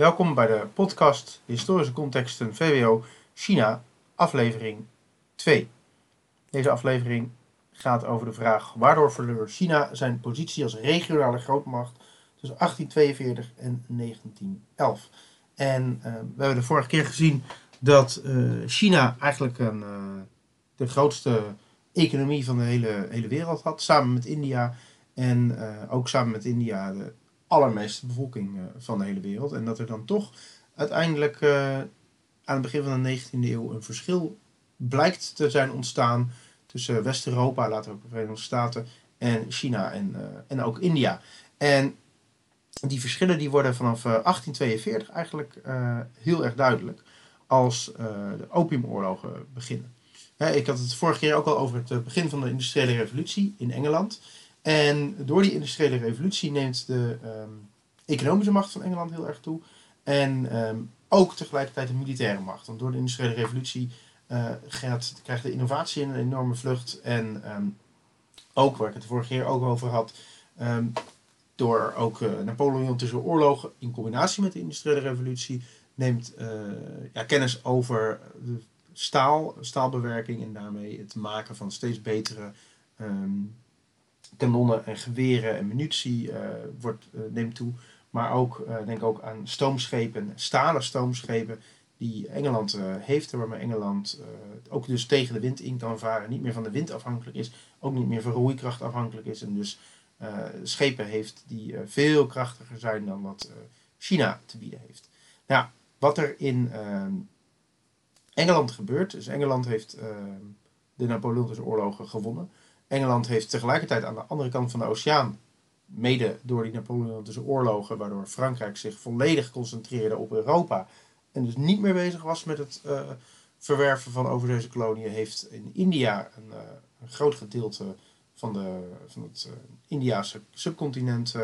Welkom bij de podcast Historische Contexten VWO China, aflevering 2. Deze aflevering gaat over de vraag waardoor verloor China zijn positie als regionale grootmacht tussen 1842 en 1911. En uh, we hebben de vorige keer gezien dat uh, China eigenlijk een, uh, de grootste economie van de hele, hele wereld had, samen met India. En ook samen met India allermeeste bevolking van de hele wereld. En dat er dan toch uiteindelijk aan het begin van de 19e eeuw een verschil blijkt te zijn ontstaan tussen West-Europa, later ook de Verenigde Staten, en China en, en ook India. En die verschillen die worden vanaf 1842 eigenlijk heel erg duidelijk als de opiumoorlogen beginnen. ik had het vorige keer ook al over het begin van de industriële revolutie in Engeland. En door die industriële revolutie neemt de um, economische macht van Engeland heel erg toe. En um, ook tegelijkertijd de militaire macht. Want door de industriële revolutie uh, gaat, krijgt de innovatie een enorme vlucht. En um, ook, waar ik het vorige keer ook over had, door ook uh, Napoleon tussen oorlogen in combinatie met de industriële revolutie neemt uh, ja, kennis over de staal, staalbewerking en daarmee het maken van steeds betere kanonnen en geweren en munitie uh, wordt, uh, neemt toe. Maar ook, denk ook aan stoomschepen, stalen stoomschepen die Engeland heeft, waarmee Engeland ook dus tegen de wind in kan varen, niet meer van de wind afhankelijk is, ook niet meer van roeikracht afhankelijk is en dus schepen heeft die veel krachtiger zijn dan wat China te bieden heeft. Nou, wat er in ehm, Engeland gebeurt. Dus Engeland heeft ehm, de Napoleontische oorlogen gewonnen. Engeland heeft tegelijkertijd aan de andere kant van de oceaan, mede door die Napoleontische oorlogen, waardoor Frankrijk zich volledig concentreerde op Europa en dus niet meer bezig was met het uh, verwerven van overzeese koloniën, heeft in India een, uh, een groot gedeelte van, de, van het uh, Indiase subcontinent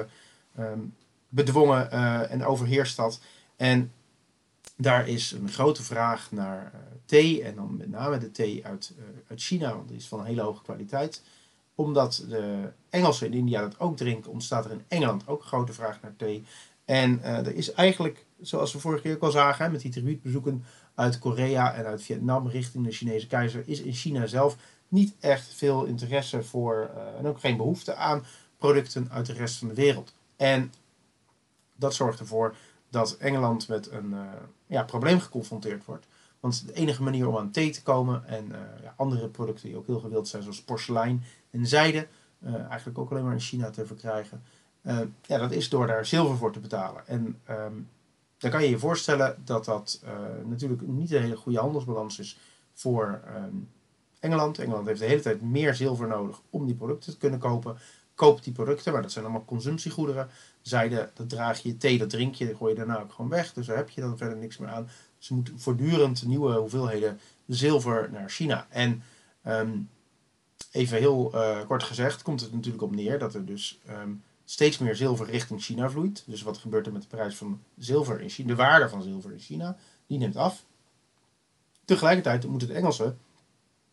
um, bedwongen en overheerst dat. En daar is een grote vraag naar thee en dan met name de thee uit, uit China, want die is van een hele hoge kwaliteit. Omdat de Engelsen in India dat ook drinken, ontstaat er in Engeland ook een grote vraag naar thee. En uh, er is eigenlijk, zoals we vorige keer ook al zagen, met die tribuutbezoeken uit Korea en uit Vietnam richting de Chinese keizer, is in China zelf niet echt veel interesse voor en ook geen behoefte aan producten uit de rest van de wereld. En dat zorgt ervoor dat Engeland met een uh, ja, probleem geconfronteerd wordt. Want de enige manier om aan thee te komen en ja, andere producten die ook heel gewild zijn, zoals porselein en zijde, uh, eigenlijk ook alleen maar in China te verkrijgen, ja, dat is door daar zilver voor te betalen. En um, dan kan je je voorstellen dat dat natuurlijk niet een hele goede handelsbalans is voor um, Engeland. Engeland heeft de hele tijd meer zilver nodig om die producten te kunnen kopen koop die producten, maar dat zijn allemaal consumptiegoederen. Zijde, dat draag je, thee, dat drink je, dat gooi je daarna ook gewoon weg. Dus daar heb je dan verder niks meer aan. Ze moeten voortdurend nieuwe hoeveelheden zilver naar China. En um, even heel uh, kort gezegd, komt het natuurlijk op neer dat er dus um, steeds meer zilver richting China vloeit. Dus wat gebeurt er met de prijs van zilver in China? De waarde van zilver in China, die neemt af. Tegelijkertijd moeten de Engelsen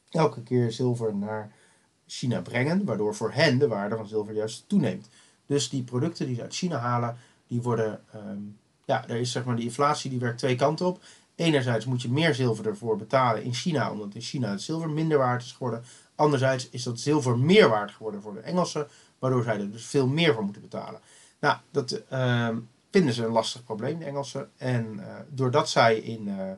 elke keer zilver naar China brengen, waardoor voor hen de waarde van zilver juist toeneemt. Dus die producten die ze uit China halen, die worden, um, ja, er is zeg maar die inflatie die werkt twee kanten op. Enerzijds moet je meer zilver ervoor betalen in China, omdat in China het zilver minder waard is geworden. Anderzijds is dat zilver meer waard geworden voor de Engelsen, waardoor zij er dus veel meer voor moeten betalen. Nou, dat uh, vinden ze een lastig probleem, de Engelsen. En uh, doordat zij in uh,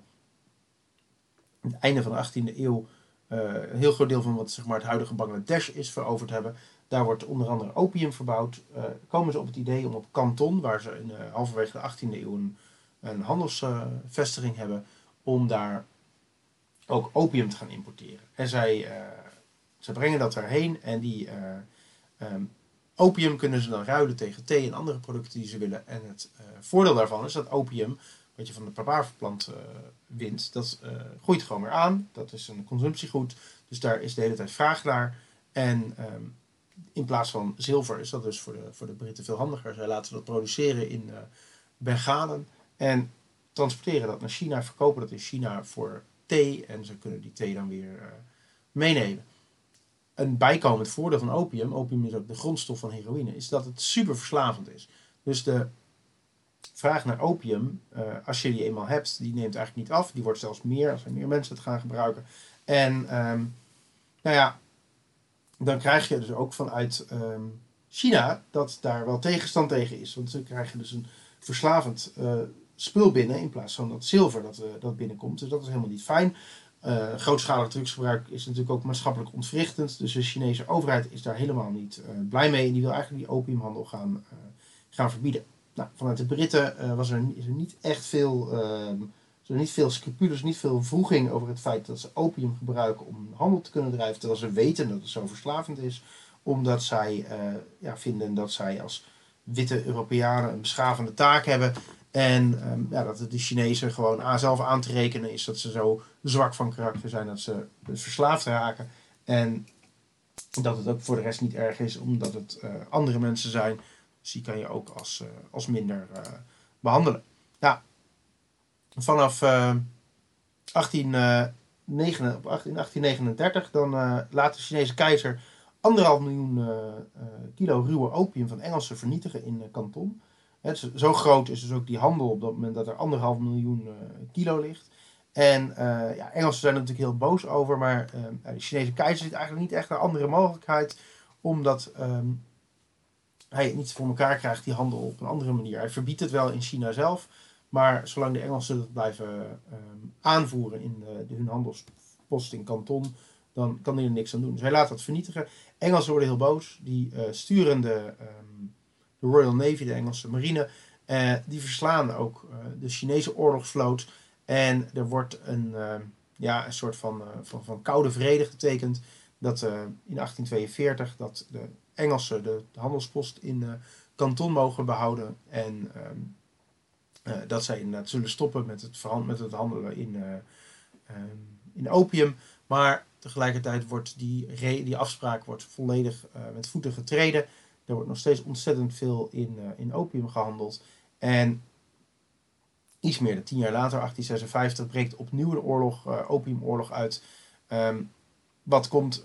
het einde van de 18e eeuw een heel groot deel van wat zeg maar, het huidige Bangladesh is veroverd hebben. Daar wordt onder andere opium verbouwd. Komen ze op het idee om op Kanton, waar ze in halverwege de 18e eeuw een, een handelsvestiging hebben, om daar ook opium te gaan importeren. En zij, zij brengen dat daarheen en die um, opium kunnen ze dan ruilen tegen thee en andere producten die ze willen. En het voordeel daarvan is dat opium wat je van de papaverplant uh, wint, dat groeit gewoon weer aan. Dat is een consumptiegoed. Dus daar is de hele tijd vraag naar. En um, in plaats van zilver is dat dus voor de, voor de Britten veel handiger. Zij laten dat produceren in uh, Bengalen en transporteren dat naar China, verkopen dat in China voor thee en ze kunnen die thee dan weer meenemen. Een bijkomend voordeel van opium, opium is ook de grondstof van heroïne, is dat het super verslavend is. Dus de vraag naar opium, als je die eenmaal hebt, die neemt eigenlijk niet af. Die wordt zelfs meer als er meer mensen het gaan gebruiken. En ehm, nou ja, dan krijg je dus ook vanuit ehm, China dat daar wel tegenstand tegen is. Want ze krijgen dus een verslavend uh, spul binnen in plaats van dat zilver dat, uh, dat binnenkomt. Dus dat is helemaal niet fijn. Uh, grootschalig drugsgebruik is natuurlijk ook maatschappelijk ontwrichtend. Dus de Chinese overheid is daar helemaal niet blij mee. En die wil eigenlijk die opiumhandel gaan, gaan verbieden. Nou, vanuit de Britten was er, is niet echt veel ehm, er niet veel scrupules, niet veel vroeging over het feit dat ze opium gebruiken om handel te kunnen drijven, terwijl ze weten dat het zo verslavend is, omdat zij ja, vinden dat zij als witte Europeanen een beschavende taak hebben. En um, ja, dat het de Chinezen gewoon aan zelf aan te rekenen is dat ze zo zwak van karakter zijn dat ze verslaafd raken. En dat het ook voor de rest niet erg is, omdat het uh, andere mensen zijn. Dus die kan je ook als, uh, als minder behandelen. Ja, vanaf uh, 18, uh, 9, op 18, 1839 dan laat de Chinese keizer anderhalf miljoen kilo ruwe opium van Engelsen vernietigen in Kanton. Het zo groot is dus ook die handel op dat moment dat er anderhalf miljoen kilo ligt. En ja, Engelsen zijn er natuurlijk heel boos over, maar de Chinese keizer ziet eigenlijk niet echt een andere mogelijkheid, omdat um, hij het niet voor elkaar krijgt, die handel op een andere manier. Hij verbiedt het wel in China zelf, maar zolang de Engelsen dat blijven um, aanvoeren in de, de, hun handelspost in Kanton, dan kan hij er niks aan doen. Dus hij laat dat vernietigen. Engelsen worden heel boos. Die uh, sturen de, de, Royal Navy, de Engelse marine. Uh, die verslaan ook uh, de Chinese oorlogsvloot. En er wordt een, uh, ja, een soort van, van, van koude vrede getekend. Dat in 1842 dat de Engelsen de, de handelspost in Kanton mogen behouden. En uh, dat zij inderdaad zullen stoppen met het, met het handelen in, um, in opium. Maar tegelijkertijd wordt die, die afspraak wordt volledig met voeten getreden. Er wordt nog steeds ontzettend veel in, in opium gehandeld. En iets meer dan tien jaar later, 1856, breekt opnieuw de oorlog, opiumoorlog uit. Um, wat komt,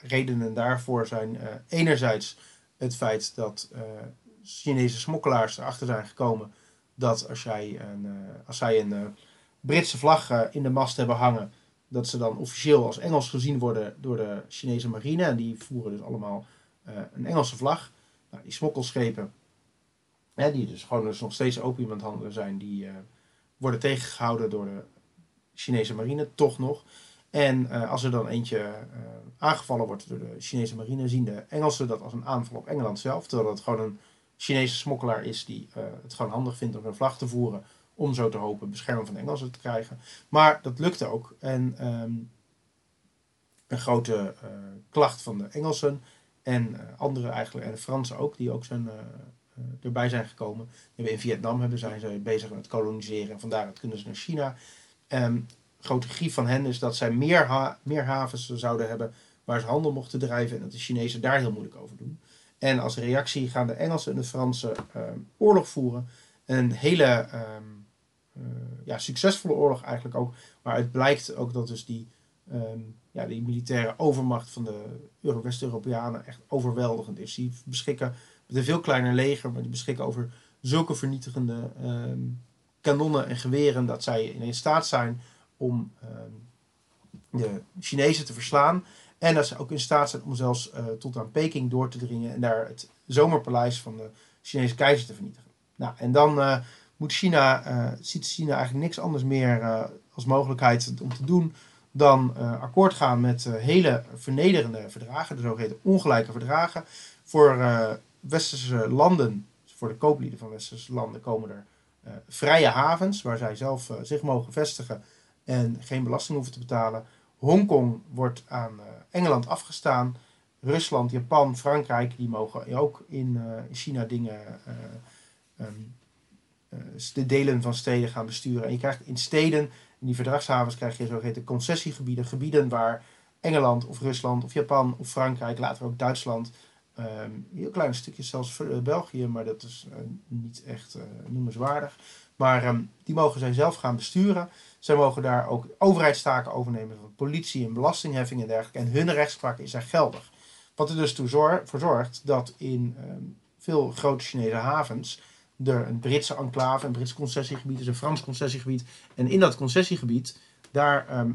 redenen daarvoor zijn enerzijds het feit dat Chinese smokkelaars erachter zijn gekomen dat als, jij een, als zij een Britse vlag in de mast hebben hangen, dat ze dan officieel als Engels gezien worden door de Chinese marine. En die voeren dus allemaal een Engelse vlag. Nou, die smokkelschepen, hè, die dus gewoon dus nog steeds het handelen zijn, die worden tegengehouden door de Chinese marine, toch nog. En als er dan eentje aangevallen wordt door de Chinese marine, zien de Engelsen dat als een aanval op Engeland zelf, terwijl dat gewoon een Chinese smokkelaar is die het gewoon handig vindt om een vlag te voeren. Om zo te hopen bescherming van de Engelsen te krijgen. Maar dat lukte ook. En um, een grote klacht van de Engelsen en uh, andere eigenlijk, en de Fransen ook, die ook zijn, erbij zijn gekomen. In Vietnam hebben, zijn ze bezig met koloniseren en vandaar kunnen ze naar China. Um, grote grief van hen is dat zij meer, ha meer havens zouden hebben waar ze handel mochten drijven en dat de Chinezen daar heel moeilijk over doen. En als reactie gaan de Engelsen en de Fransen ehm, oorlog voeren. Een hele uh, ja, succesvolle oorlog eigenlijk ook. Waaruit blijkt ook dat dus die, ja, die militaire overmacht van de West-Europeanen echt overweldigend is. Die beschikken met een veel kleiner leger, maar die beschikken over zulke vernietigende kanonnen en geweren dat zij in staat zijn om de Chinezen te verslaan. En dat ze ook in staat zijn om zelfs uh, tot aan Peking door te dringen en daar het zomerpaleis van de Chinese keizer te vernietigen. Nou, en dan uh, moet China, uh, ziet China eigenlijk niks anders meer als mogelijkheid om te doen dan akkoord gaan met hele vernederende verdragen, de zogeheten ongelijke verdragen. Voor westerse landen, voor de kooplieden van westerse landen, komen er vrije havens waar zij zelf zich mogen vestigen en geen belasting hoeven te betalen. Hongkong wordt aan Engeland afgestaan. Rusland, Japan, Frankrijk, die mogen ook in, in China dingen, um, de delen van steden gaan besturen. En je krijgt in steden, in die verdragshavens, krijg je zogeheten concessiegebieden. Gebieden waar Engeland of Rusland of Japan of Frankrijk, later ook Duitsland, um, heel kleine stukjes zelfs voor België, maar dat is niet echt noemenswaardig. Maar um, die mogen zij zelf gaan besturen. Zij mogen daar ook overheidstaken overnemen van politie en belastingheffing en dergelijke. En hun rechtspraak is daar geldig. Wat er dus voor zorgt dat in um, veel grote Chinese havens er een Britse enclave, een Brits concessiegebied is, een Frans concessiegebied. En in dat concessiegebied, daar ehm,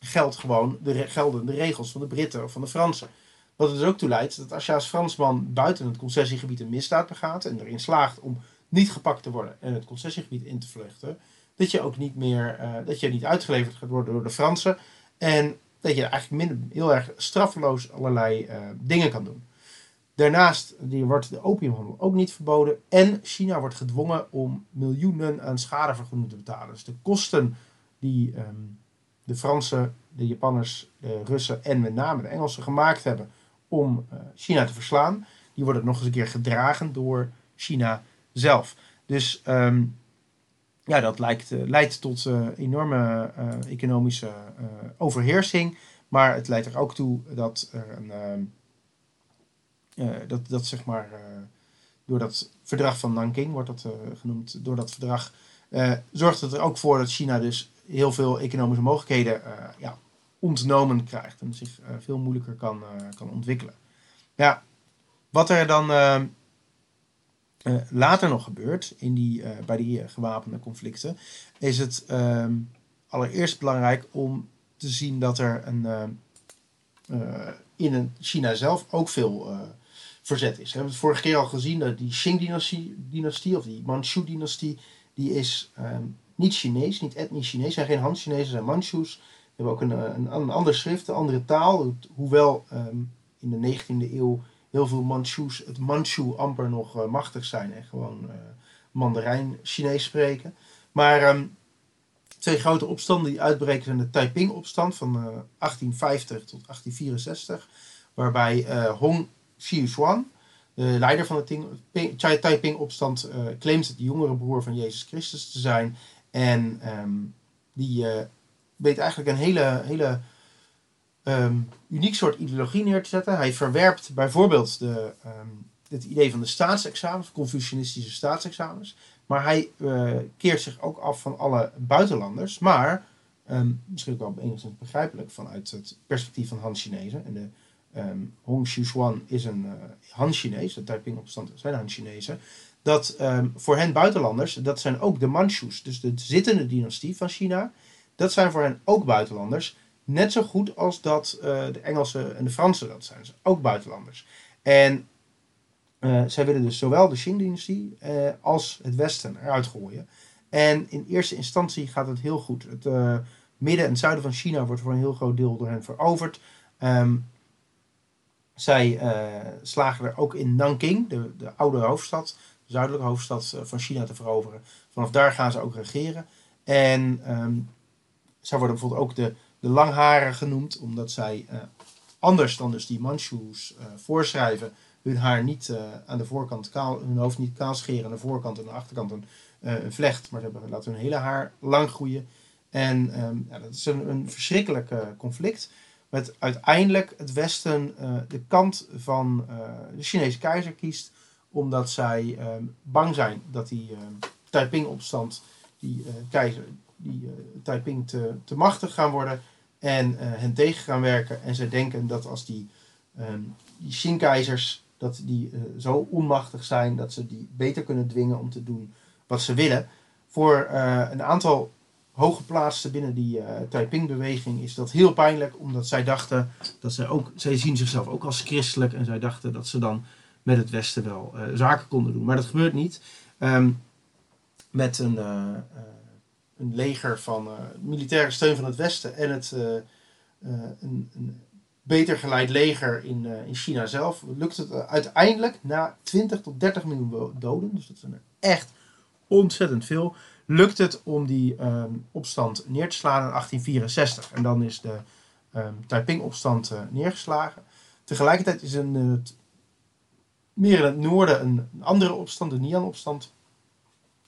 geldt gewoon de, gelden de regels van de Britten of van de Fransen. Wat er dus ook toe leidt dat als je als Fransman buiten het concessiegebied een misdaad begaat en erin slaagt om niet gepakt te worden en het concessiegebied in te vluchten, dat je ook niet meer, uh, dat je niet uitgeleverd gaat worden door de Fransen. En dat je eigenlijk minder, heel erg straffeloos allerlei uh, dingen kan doen. Daarnaast wordt de opiumhandel ook niet verboden. En China wordt gedwongen om miljoenen aan schadevergoeding te betalen. Dus de kosten die um, de Fransen, de Japanners, de Russen en met name de Engelsen gemaakt hebben om uh, China te verslaan, die worden nog eens een keer gedragen door China zelf. Dus um, ja, dat lijkt, uh, leidt tot uh, enorme economische overheersing. Maar het leidt er ook toe dat er een ehm, dat, dat zeg maar, uh, door dat verdrag van Nanking wordt dat uh, genoemd, door dat verdrag zorgt het er ook voor dat China dus heel veel economische mogelijkheden ja, ontnomen krijgt en zich veel moeilijker kan, kan ontwikkelen. Ja, wat er dan later nog gebeurt in die, bij die gewapende conflicten, is het ehm, allereerst belangrijk om te zien dat er een, in China zelf ook veel verzet is. We hebben het vorige keer al gezien dat die Qing-dynastie, dynastie, of die Manchu-dynastie, die is um, niet Chinees, niet etnisch Chinees, zijn geen Han-Chinezen, zijn Manchus. We hebben ook een, een, een ander schrift, een andere taal, hoewel um, in de 19e eeuw heel veel Manchus het Manchu amper nog uh, machtig zijn en gewoon uh, Mandarijn Chinees spreken. Maar um, twee grote opstanden die uitbreken zijn de Taiping-opstand van uh, 1850 tot 1864, waarbij Hong Xuan, de leider van de Taiping-opstand, uh, claimt de jongere broer van Jezus Christus te zijn. En um, die uh, weet eigenlijk een hele, hele um, uniek soort ideologie neer te zetten. Hij verwerpt bijvoorbeeld de, um, het idee van de staatsexamens, Confucianistische staatsexamens. Maar hij uh, keert zich ook af van alle buitenlanders. Maar, misschien ook wel enigszins begrijpelijk vanuit het perspectief van Han-Chinezen en de um, Hong Xiuquan is een uh, Han-Chinees, de Taiping-opstand zijn Han-Chinezen. Dat um, voor hen buitenlanders, dat zijn ook de Manchus, dus de zittende dynastie van China, dat zijn voor hen ook buitenlanders. Net zo goed als dat uh, de Engelsen en de Fransen dat zijn. Ze ook buitenlanders. En uh, zij willen dus zowel de Qing-dynastie als het Westen eruit gooien. En in eerste instantie gaat het heel goed. Het midden en zuiden van China wordt voor een heel groot deel door hen veroverd. Um, zij uh, slagen er ook in Nanking, de, de oude hoofdstad, de zuidelijke hoofdstad eh, van China, te veroveren. Vanaf daar gaan ze ook regeren. En um, zij worden bijvoorbeeld ook de, de langharen genoemd, omdat zij uh, anders dan dus die Manchus voorschrijven, hun haar niet aan de voorkant kaal, hun hoofd niet kaal scheren aan de voorkant en de achterkant een, vlecht, maar ze hebben, laten hun hele haar lang groeien. En um, ja, dat is een, een verschrikkelijk conflict met uiteindelijk het Westen uh, de kant van uh, de Chinese keizer kiest, omdat zij uh, bang zijn dat die Taiping-opstand, die keizer, die Taiping te, te machtig gaan worden en hen tegen gaan werken. En zij denken dat als die, um, die Qing-keizers dat die zo onmachtig zijn dat ze die beter kunnen dwingen om te doen wat ze willen. Voor een aantal hooggeplaatsten binnen die uh, Taiping-beweging is dat heel pijnlijk, omdat zij dachten dat zij ook, zij zien zichzelf ook als christelijk en zij dachten dat ze dan met het Westen wel uh, zaken konden doen. Maar dat gebeurt niet. Um, met een, uh, een leger van militaire steun van het Westen en het, een, een, beter geleid leger in, in China zelf, lukt het uiteindelijk na 20 tot 30 miljoen doden, dus dat zijn er echt ontzettend veel, lukt het om die um, opstand neer te slaan in 1864. En dan is de um, Taiping-opstand uh, neergeslagen. Tegelijkertijd is in het, meer in het noorden een, andere opstand, de Nian-opstand.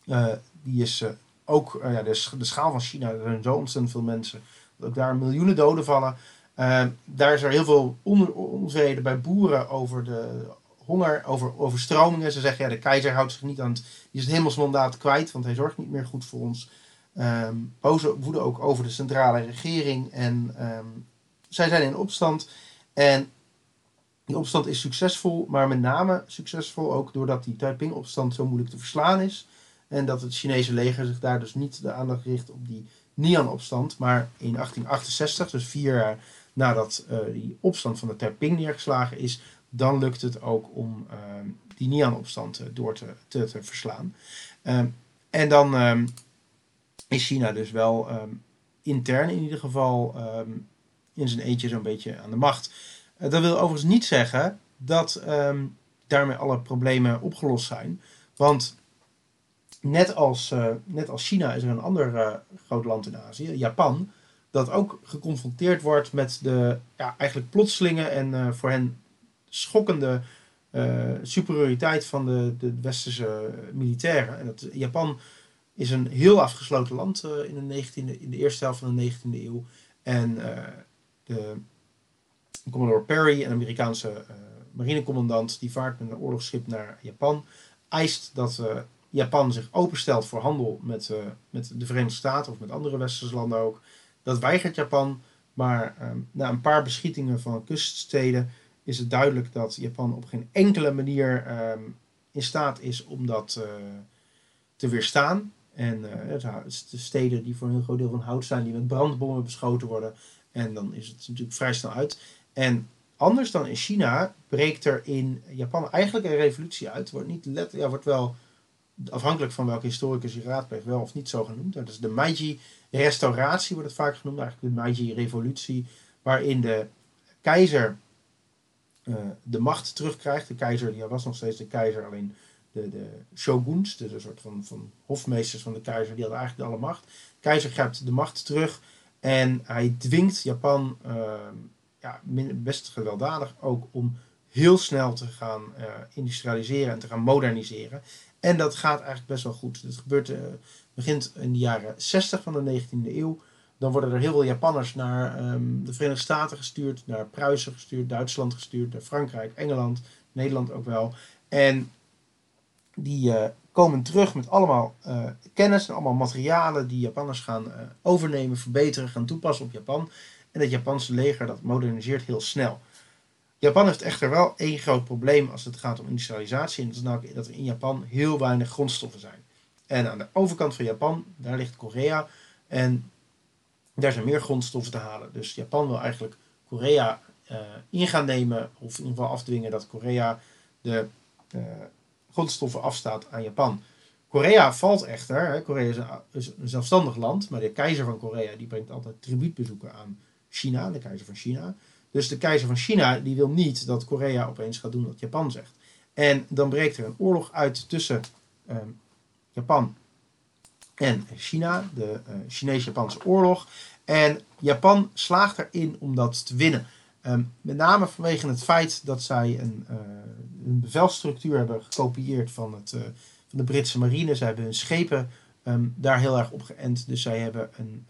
Uh, die is uh, ook, ja, de, schaal van China, er zijn zo ontzettend veel mensen, dat ook daar miljoenen doden vallen. Ehm, daar is er heel veel onvrede bij boeren over de honger, over overstromingen. Ze zeggen, ja, de keizer houdt zich niet aan het, die is het hemelsmandaat kwijt, want hij zorgt niet meer goed voor ons. Um, boze woede ook over de centrale regering. En um, zij zijn in opstand. En Die opstand is succesvol, maar met name succesvol ook doordat die Taiping-opstand zo moeilijk te verslaan is. En dat het Chinese leger zich daar dus niet de aandacht richt op die Nian-opstand. Maar in 1868, dus vier jaar nadat uh, die opstand van de Taiping neergeslagen is, dan lukt het ook om uh, die Nian-opstand door te, te, verslaan. Ehm, en dan um, is China dus wel intern in ieder geval in zijn eentje zo'n beetje aan de macht. Eh, dat wil overigens niet zeggen dat daarmee alle problemen opgelost zijn. Want net als, uh, net als China is er een ander uh, groot land in Azië, Japan, dat ook geconfronteerd wordt met de ja, eigenlijk plotselinge en voor hen schokkende superioriteit van de, de westerse militairen. En dat, Japan is een heel afgesloten land in, de 19e, in de eerste helft van de 19e eeuw. En de Commodore Perry, een Amerikaanse marinecommandant, die vaart met een oorlogsschip naar Japan, eist dat Japan zich openstelt voor handel met, met de Verenigde Staten of met andere westerse landen ook. Dat weigert Japan, maar um, na een paar beschietingen van kuststeden is het duidelijk dat Japan op geen enkele manier um, in staat is om dat uh, te weerstaan. En uh, de steden die voor een groot deel van hout zijn, die met brandbommen beschoten worden. En dan is het natuurlijk vrij snel uit. En anders dan in China breekt er in Japan eigenlijk een revolutie uit. Wordt niet letterlijk, ja, wordt wel afhankelijk van welke historicus je raadpleegt, wel of niet zo genoemd. Dat is de Meiji-restauratie, wordt het vaak genoemd, eigenlijk de Meiji-revolutie, waarin de keizer uh, de macht terugkrijgt. De keizer, die was nog steeds de keizer, alleen de, de shoguns, de, de soort van, van hofmeesters van de keizer, die hadden eigenlijk alle macht. De keizer grijpt de macht terug en hij dwingt Japan, uh, ja, best gewelddadig ook, om heel snel te gaan uh, industrialiseren en te gaan moderniseren. En dat gaat eigenlijk best wel goed. Het gebeurt, uh, begint in de jaren 60 van de 19e eeuw. Dan worden er heel veel Japanners naar um, de Verenigde Staten gestuurd, naar Pruisen gestuurd, Duitsland gestuurd, naar Frankrijk, Engeland, Nederland ook wel. En die uh, komen terug met allemaal uh, kennis en allemaal materialen die Japanners gaan overnemen, verbeteren, gaan toepassen op Japan. En het Japanse leger dat moderniseert heel snel. Japan heeft echter wel één groot probleem als het gaat om industrialisatie. En dat is namelijk dat er in Japan heel weinig grondstoffen zijn. En aan de overkant van Japan, daar ligt Korea. En daar zijn meer grondstoffen te halen. Dus Japan wil eigenlijk Korea uh, in gaan nemen. Of in ieder geval afdwingen dat Korea de uh, grondstoffen afstaat aan Japan. Korea valt echter. Hè, Korea is een, zelfstandig land. Maar de keizer van Korea die brengt altijd tribuutbezoeken aan China. De keizer van China. Dus de keizer van China die wil niet dat Korea opeens gaat doen wat Japan zegt. En dan breekt er een oorlog uit tussen um, Japan en China, de uh, Chinees-Japanse oorlog. En Japan slaagt erin om dat te winnen. Um, met name vanwege het feit dat zij een, een bevelstructuur hebben gekopieerd van, het, uh, van de Britse marine. Zij hebben hun schepen um, daar heel erg op geënt. Dus zij hebben een,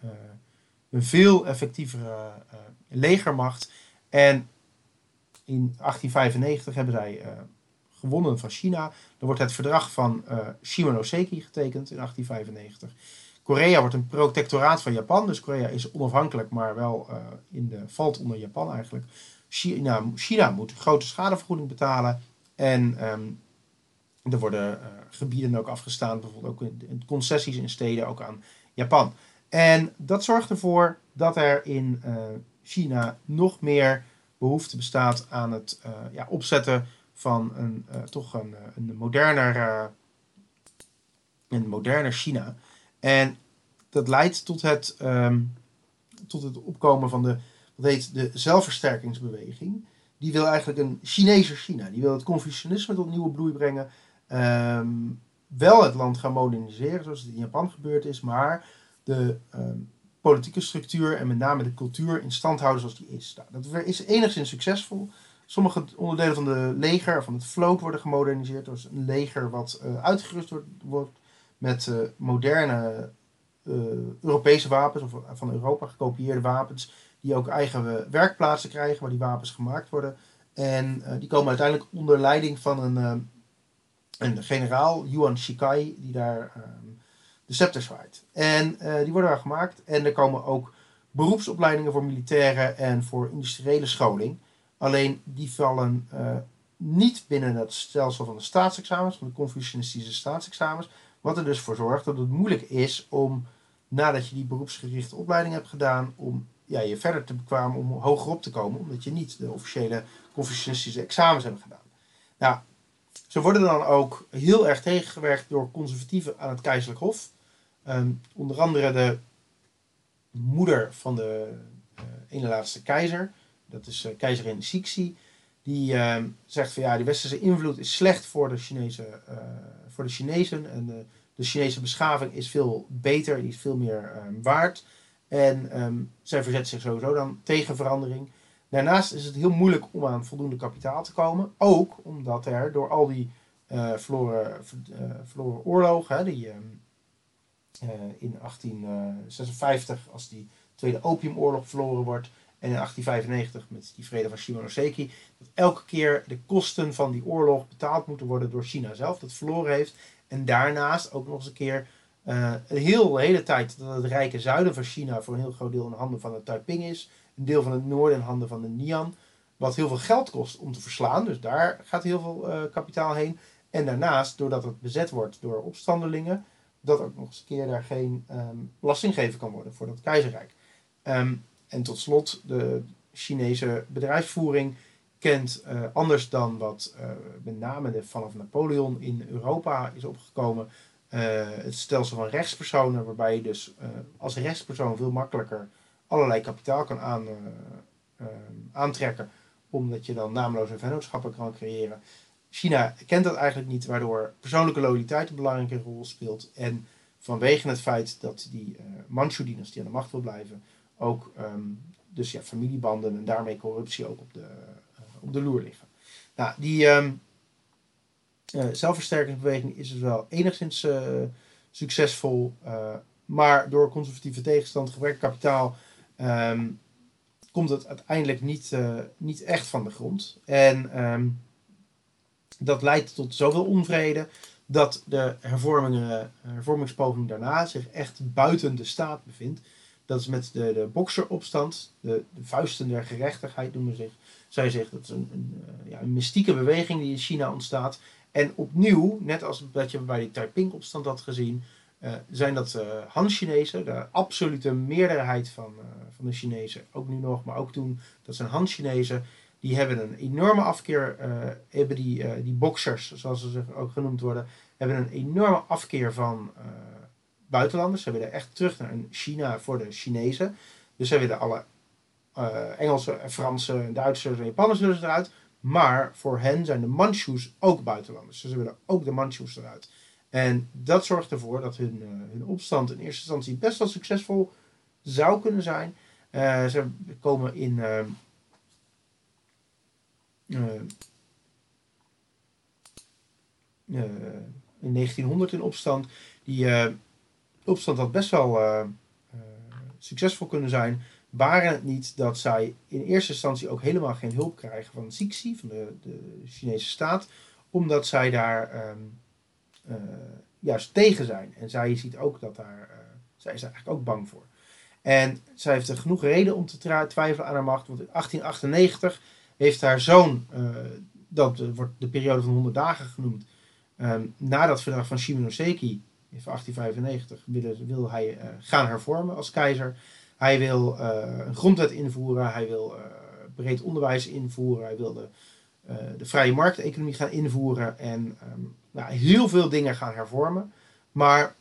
een veel effectievere legermacht. En in 1895 hebben zij gewonnen van China. Dan wordt het verdrag van uh, Shimonoseki getekend in 1895. Korea wordt een protectoraat van Japan. Dus Korea is onafhankelijk, maar wel uh, in de, valt onder Japan eigenlijk. China, moet grote schadevergoeding betalen. En um, er worden gebieden ook afgestaan, bijvoorbeeld ook in, concessies in steden, ook aan Japan. En dat zorgt ervoor dat er in China nog meer behoefte bestaat aan het ja, opzetten van een, uh, toch een, eh, een moderner, een moderner China. En dat leidt tot het, um, tot het opkomen van de, wat heet de zelfversterkingsbeweging. Die wil eigenlijk een Chinese China. Die wil het Confucianisme tot nieuwe bloei brengen. Um, wel het land gaan moderniseren, zoals het in Japan gebeurd is, maar de um, politieke structuur en met name de cultuur in stand houden zoals die is. Nou, dat is enigszins succesvol. Sommige onderdelen van de leger, van het vloot, worden gemoderniseerd. Dus een leger wat uh, uitgerust wordt, wordt met uh, moderne uh, Europese wapens, of van Europa gekopieerde wapens, die ook eigen werkplaatsen krijgen waar die wapens gemaakt worden. En die komen uiteindelijk onder leiding van een, een generaal, Yuan Shikai, die daar de scepter zwaait. En die worden daar gemaakt. En er komen ook beroepsopleidingen voor militairen en voor industriële scholing. Alleen die vallen uh, niet binnen het stelsel van de staatsexamens, van de Confucianistische staatsexamens. Wat er dus voor zorgt dat het moeilijk is om, nadat je die beroepsgerichte opleiding hebt gedaan, om ja, je verder te bekwamen om hoger op te komen, omdat je niet de officiële Confucianistische examens hebt gedaan. Nou, ze worden dan ook heel erg tegengewerkt door conservatieven aan het keizerlijk hof. Ehm, onder andere de moeder van de uh, ene laatste keizer, dat is uh, keizerin Cixi, die ehm, zegt van ja, die westerse invloed is slecht voor de, Chinese, uh, voor de Chinezen en de, de, Chinese beschaving is veel beter, die is veel meer um, waard. En um, zij verzet zich sowieso dan tegen verandering. Daarnaast is het heel moeilijk om aan voldoende kapitaal te komen. Ook omdat er door al die uh, verloren, verloren oorlogen, hè, die in 1856 als die Tweede Opiumoorlog verloren wordt. En in 1895 met die vrede van Shimonoseki. Dat elke keer de kosten van die oorlog betaald moeten worden door China zelf. Dat verloren heeft. En daarnaast ook nog eens een keer een heel, hele tijd dat het rijke zuiden van China voor een heel groot deel in handen van de Taiping is een deel van het noorden in handen van de Nian. Wat heel veel geld kost om te verslaan. Dus daar gaat heel veel uh, kapitaal heen. En daarnaast, doordat het bezet wordt door opstandelingen, dat ook nog eens een keer daar geen um, belasting gegeven kan worden voor dat keizerrijk. Um, en tot slot, de Chinese bedrijfsvoering kent uh, anders dan wat uh, met name de, vanaf Napoleon in Europa is opgekomen. het stelsel van rechtspersonen, waarbij je dus als rechtspersoon veel makkelijker allerlei kapitaal kan aan, aantrekken, omdat je dan naamloze vennootschappen kan creëren. China kent dat eigenlijk niet, waardoor persoonlijke loyaliteit een belangrijke rol speelt. En vanwege het feit dat die uh, Manchu-dynastie aan de macht wil blijven, ook um, dus ja, familiebanden en daarmee corruptie ook op de, uh, op de loer liggen. Nou, die um, zelfversterkingsbeweging is dus wel enigszins succesvol, maar door conservatieve tegenstand, gebrek kapitaal um, komt het uiteindelijk niet, niet echt van de grond. En dat leidt tot zoveel onvrede dat de hervormingspoging daarna zich echt buiten de staat bevindt. Dat is met de, de bokseropstand, de, de vuisten der gerechtigheid noemen zich, zij zich. Dat is een, een, uh, ja, een mystieke beweging die in China ontstaat. En opnieuw, net als dat je bij die Taiping-opstand had gezien, uh, zijn dat uh, Han-Chinezen, de absolute meerderheid van, van de Chinezen, ook nu nog, maar ook toen, dat zijn Han-Chinezen. Die hebben een enorme afkeer, hebben die, die boxers, zoals ze ook genoemd worden, hebben een enorme afkeer van buitenlanders. Ze willen echt terug naar China voor de Chinezen. Dus ze willen alle Engelse, Franse, Duitsers en Japanners eruit. Maar voor hen zijn de Manchus ook buitenlanders. Dus ze willen ook de Manchus eruit. En dat zorgt ervoor dat hun, uh, hun opstand in eerste instantie best wel succesvol zou kunnen zijn. Uh, ze komen in, uh, in 1900 in opstand. Die opstand had best wel succesvol kunnen zijn. Waren het niet dat zij in eerste instantie ook helemaal geen hulp krijgen van Cixi, van de, de Chinese staat. Omdat zij daar... Um, uh, juist tegen zijn. En zij ziet ook dat daar, zij is daar eigenlijk ook bang voor. En zij heeft er genoeg reden om te twijfelen aan haar macht. Want in 1898 heeft haar zoon, dat wordt de periode van 100 dagen genoemd, um, na dat verdrag van Shimonoseki in 1895 wil, wil hij uh, gaan hervormen als keizer. Hij wil een grondwet invoeren, hij wil breed onderwijs invoeren, hij wil de, de vrije markteconomie gaan invoeren en um, nou, heel veel dingen gaan hervormen. Maar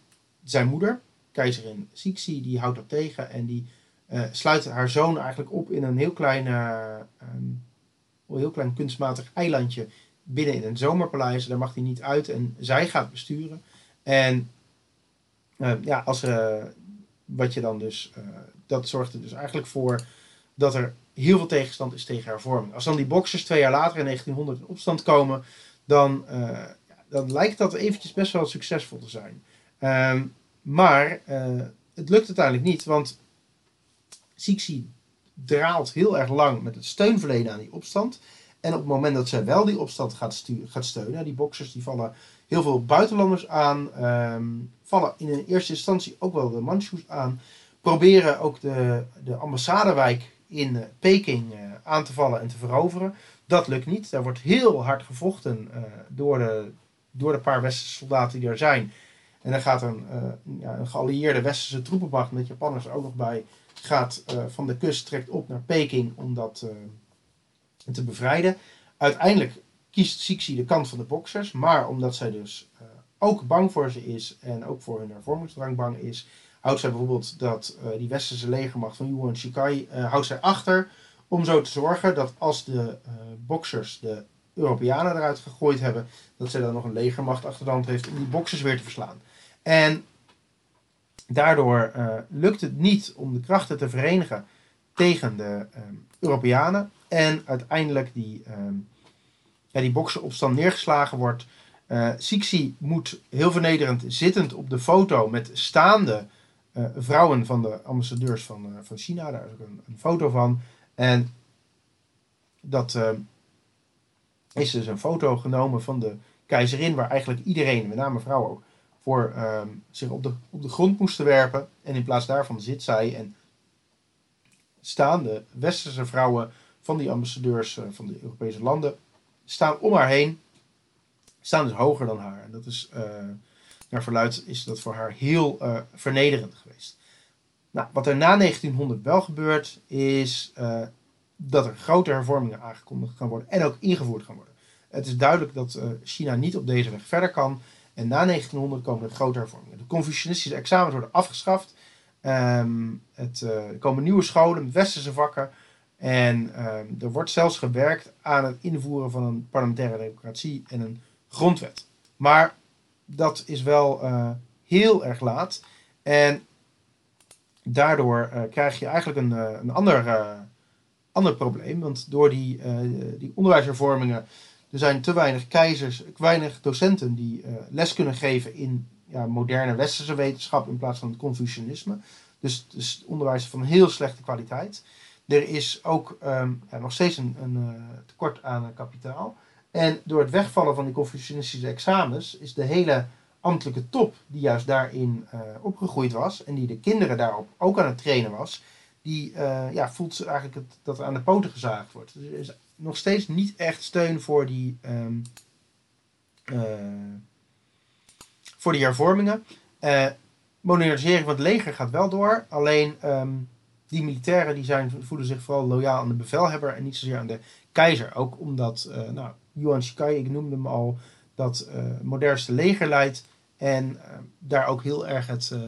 zijn moeder, keizerin Cixi, die houdt dat tegen en die sluit haar zoon eigenlijk op in een heel klein, um, heel klein kunstmatig eilandje binnen in een zomerpaleis. Daar mag hij niet uit en zij gaat besturen. En ja, als er, wat je dan dus, dat zorgt er dus eigenlijk voor dat er heel veel tegenstand is tegen hervorming. Als dan die boxers twee jaar later in 1900 in opstand komen, dan dan lijkt dat eventjes best wel succesvol te zijn. Um, maar het lukt uiteindelijk niet, want Sixi draalt heel erg lang met het steunverlenen aan die opstand. En op het moment dat zij wel die opstand gaat, gaat steunen, die boxers die vallen heel veel buitenlanders aan, um, vallen in eerste instantie ook wel de Manchus aan, proberen ook de, de ambassadewijk in uh, Peking uh, aan te vallen en te veroveren. Dat lukt niet. Daar wordt heel hard gevochten door, de, door de paar westerse soldaten die er zijn. En dan gaat een, ja, een geallieerde westerse troepenmacht met Japanners er ook nog bij, gaat van de kust, trekt op naar Peking om dat te bevrijden. Uiteindelijk kiest Sixi de kant van de boxers, maar omdat zij dus ook bang voor ze is en ook voor hun hervormingsdrang bang is, houdt zij bijvoorbeeld dat uh, die westerse legermacht van Yuan Shikai uh, houdt zij achter om zo te zorgen dat als de boxers de Europeanen eruit gegooid hebben, dat zij dan nog een legermacht achter de hand heeft om die boxers weer te verslaan. En daardoor lukt het niet om de krachten te verenigen tegen de Europeanen. En uiteindelijk die, ja, die bokseropstand neergeslagen wordt. Uh, Sixi moet heel vernederend zittend op de foto met staande uh, vrouwen van de ambassadeurs van, uh, van China. Daar is ook een, foto van. En dat is dus een foto genomen van de keizerin, waar eigenlijk iedereen, met name vrouwen ook, voor zich op de, op de grond moesten werpen. En in plaats daarvan zit zij en staan de westerse vrouwen van die ambassadeurs van de Europese landen, staan om haar heen staan dus hoger dan haar. En dat is, uh, naar verluid is dat voor haar heel uh, vernederend geweest. Nou, wat er na 1900 wel gebeurt, is uh, dat er grote hervormingen aangekondigd gaan worden en ook ingevoerd gaan worden. Het is duidelijk dat China niet op deze weg verder kan. En na 1900 komen er grote hervormingen. De Confucianistische examens worden afgeschaft. Um, het, er komen nieuwe scholen westerse vakken. En um, er wordt zelfs gewerkt aan het invoeren van een parlementaire democratie en een grondwet. Maar dat is wel uh, heel erg laat. En daardoor uh, krijg je eigenlijk een, uh, een ander, ander probleem. Want door die, die onderwijshervormingen, er zijn te weinig keizers, weinig docenten die les kunnen geven in ja, moderne westerse wetenschap in plaats van het Confucianisme. Dus, dus onderwijs van heel slechte kwaliteit. Er is ook ja, nog steeds een, een tekort aan kapitaal. En door het wegvallen van die Confucianistische examens is de hele ambtelijke top, die juist daarin uh, opgegroeid was en die de kinderen daarop ook aan het trainen was, die uh, ja, voelt eigenlijk het, dat er aan de poten gezaagd wordt. Dus er is nog steeds niet echt steun voor die, uh, voor die hervormingen. modernisering van het leger gaat wel door, alleen um, die militairen die zijn, voelen zich vooral loyaal aan de bevelhebber en niet zozeer aan de keizer. Ook omdat nou, Yuan Shikai, ik noemde hem al, dat uh, modernste leger leidt. En uh, daar ook heel erg het uh,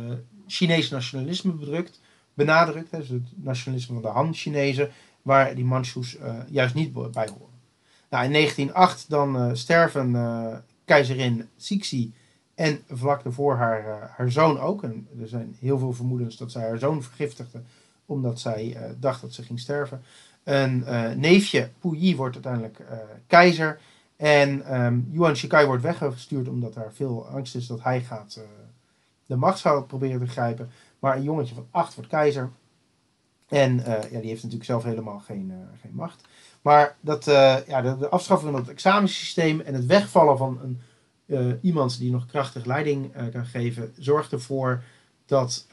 Chinese nationalisme bedrukt, benadrukt. Hè, dus het nationalisme van de Han-Chinezen, waar die Manchus juist niet bij horen. Nou, in 1908 dan sterven keizerin Cixi en vlak daarvoor haar, haar zoon ook. En er zijn heel veel vermoedens dat zij haar zoon vergiftigde omdat zij dacht dat ze ging sterven. Een uh, neefje, Puyi, wordt uiteindelijk uh, keizer. En um, Yuan Shikai wordt weggestuurd omdat er veel angst is dat hij gaat de macht zou proberen te grijpen. Maar een jongetje van acht wordt keizer. En ja, die heeft natuurlijk zelf helemaal geen, geen macht. Maar dat, ja, de, de, afschaffing van het examensysteem en het wegvallen van een, iemand die nog krachtig leiding kan geven, zorgt ervoor dat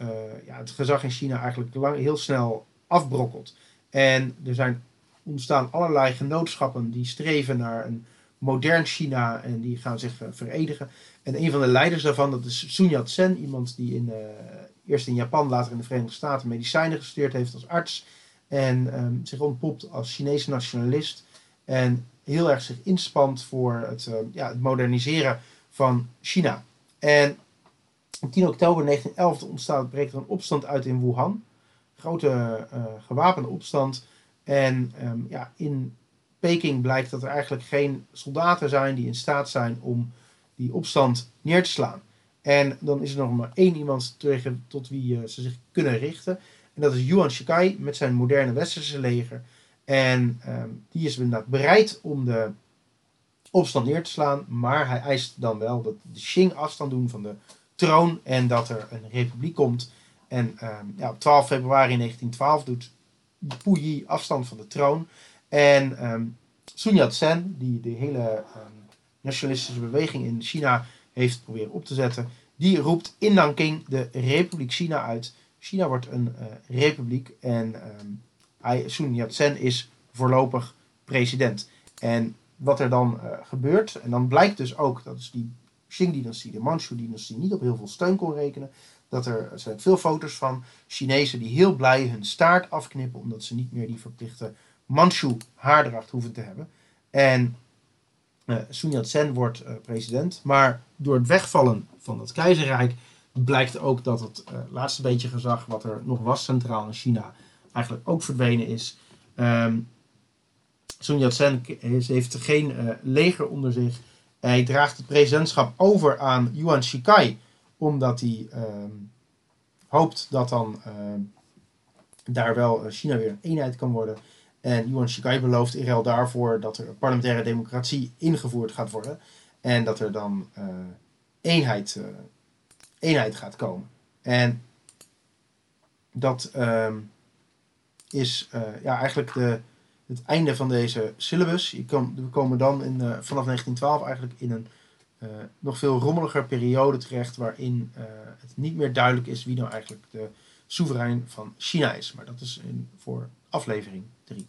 ja, het gezag in China eigenlijk heel snel afbrokkelt. En er zijn ontstaan allerlei genootschappen die streven naar een modern China en die gaan zich uh, verenigen. En een van de leiders daarvan, dat is Sun Yat-sen, iemand die in, uh, eerst in Japan, later in de Verenigde Staten medicijnen gestudeerd heeft als arts. En um, zich ontpopt als Chinese nationalist. En heel erg zich inspant voor het, uh, ja, het moderniseren van China. En op 10 oktober 1911 ontstaat, breekt er een opstand uit in Wuhan grote uh, gewapende opstand. En um, ja, in Peking blijkt dat er eigenlijk geen soldaten zijn die in staat zijn om die opstand neer te slaan. En dan is er nog maar één iemand tegen, tot wie uh, ze zich kunnen richten. En dat is Yuan Shikai met zijn moderne westerse leger. En um, die is inderdaad bereid om de opstand neer te slaan. Maar hij eist dan wel dat de Qing afstand doen van de troon. En dat er een republiek komt en ehm, ja, op 12 februari 1912 doet Puyi afstand van de troon. En um, Sun Yat-sen, die de hele um, nationalistische beweging in China heeft proberen op te zetten, die roept in Nanking de Republiek China uit. China wordt een uh, republiek en hij, Sun Yat-sen is voorlopig president. En wat er dan uh, gebeurt, en dan blijkt dus ook dat is die Qing-dynastie, de Manchu-dynastie, niet op heel veel steun kon rekenen. Dat er, er zijn veel foto's van Chinezen die heel blij hun staart afknippen, omdat ze niet meer die verplichte Manchu-haardracht hoeven te hebben. En uh, Sun Yat-sen wordt uh, president. Maar door het wegvallen van dat keizerrijk blijkt ook dat het uh, laatste beetje gezag wat er nog was centraal in China eigenlijk ook verdwenen is. Um, Sun Yat-sen heeft geen leger onder zich. Hij draagt het presidentschap over aan Yuan Shikai, omdat hij ehm, hoopt dat dan ehm, daar wel China weer een eenheid kan worden. En Yuan Shikai belooft in ruil daarvoor dat er parlementaire democratie ingevoerd gaat worden. En dat er dan uh, eenheid, uh, eenheid gaat komen. En dat uh, is eh, ja, eigenlijk de, het einde van deze syllabus. Je kan, we komen dan in, vanaf 1912 eigenlijk in een nog veel rommeliger periode terecht. Waarin het niet meer duidelijk is wie nou eigenlijk de soeverein van China is. Maar dat is in, voor aflevering 3.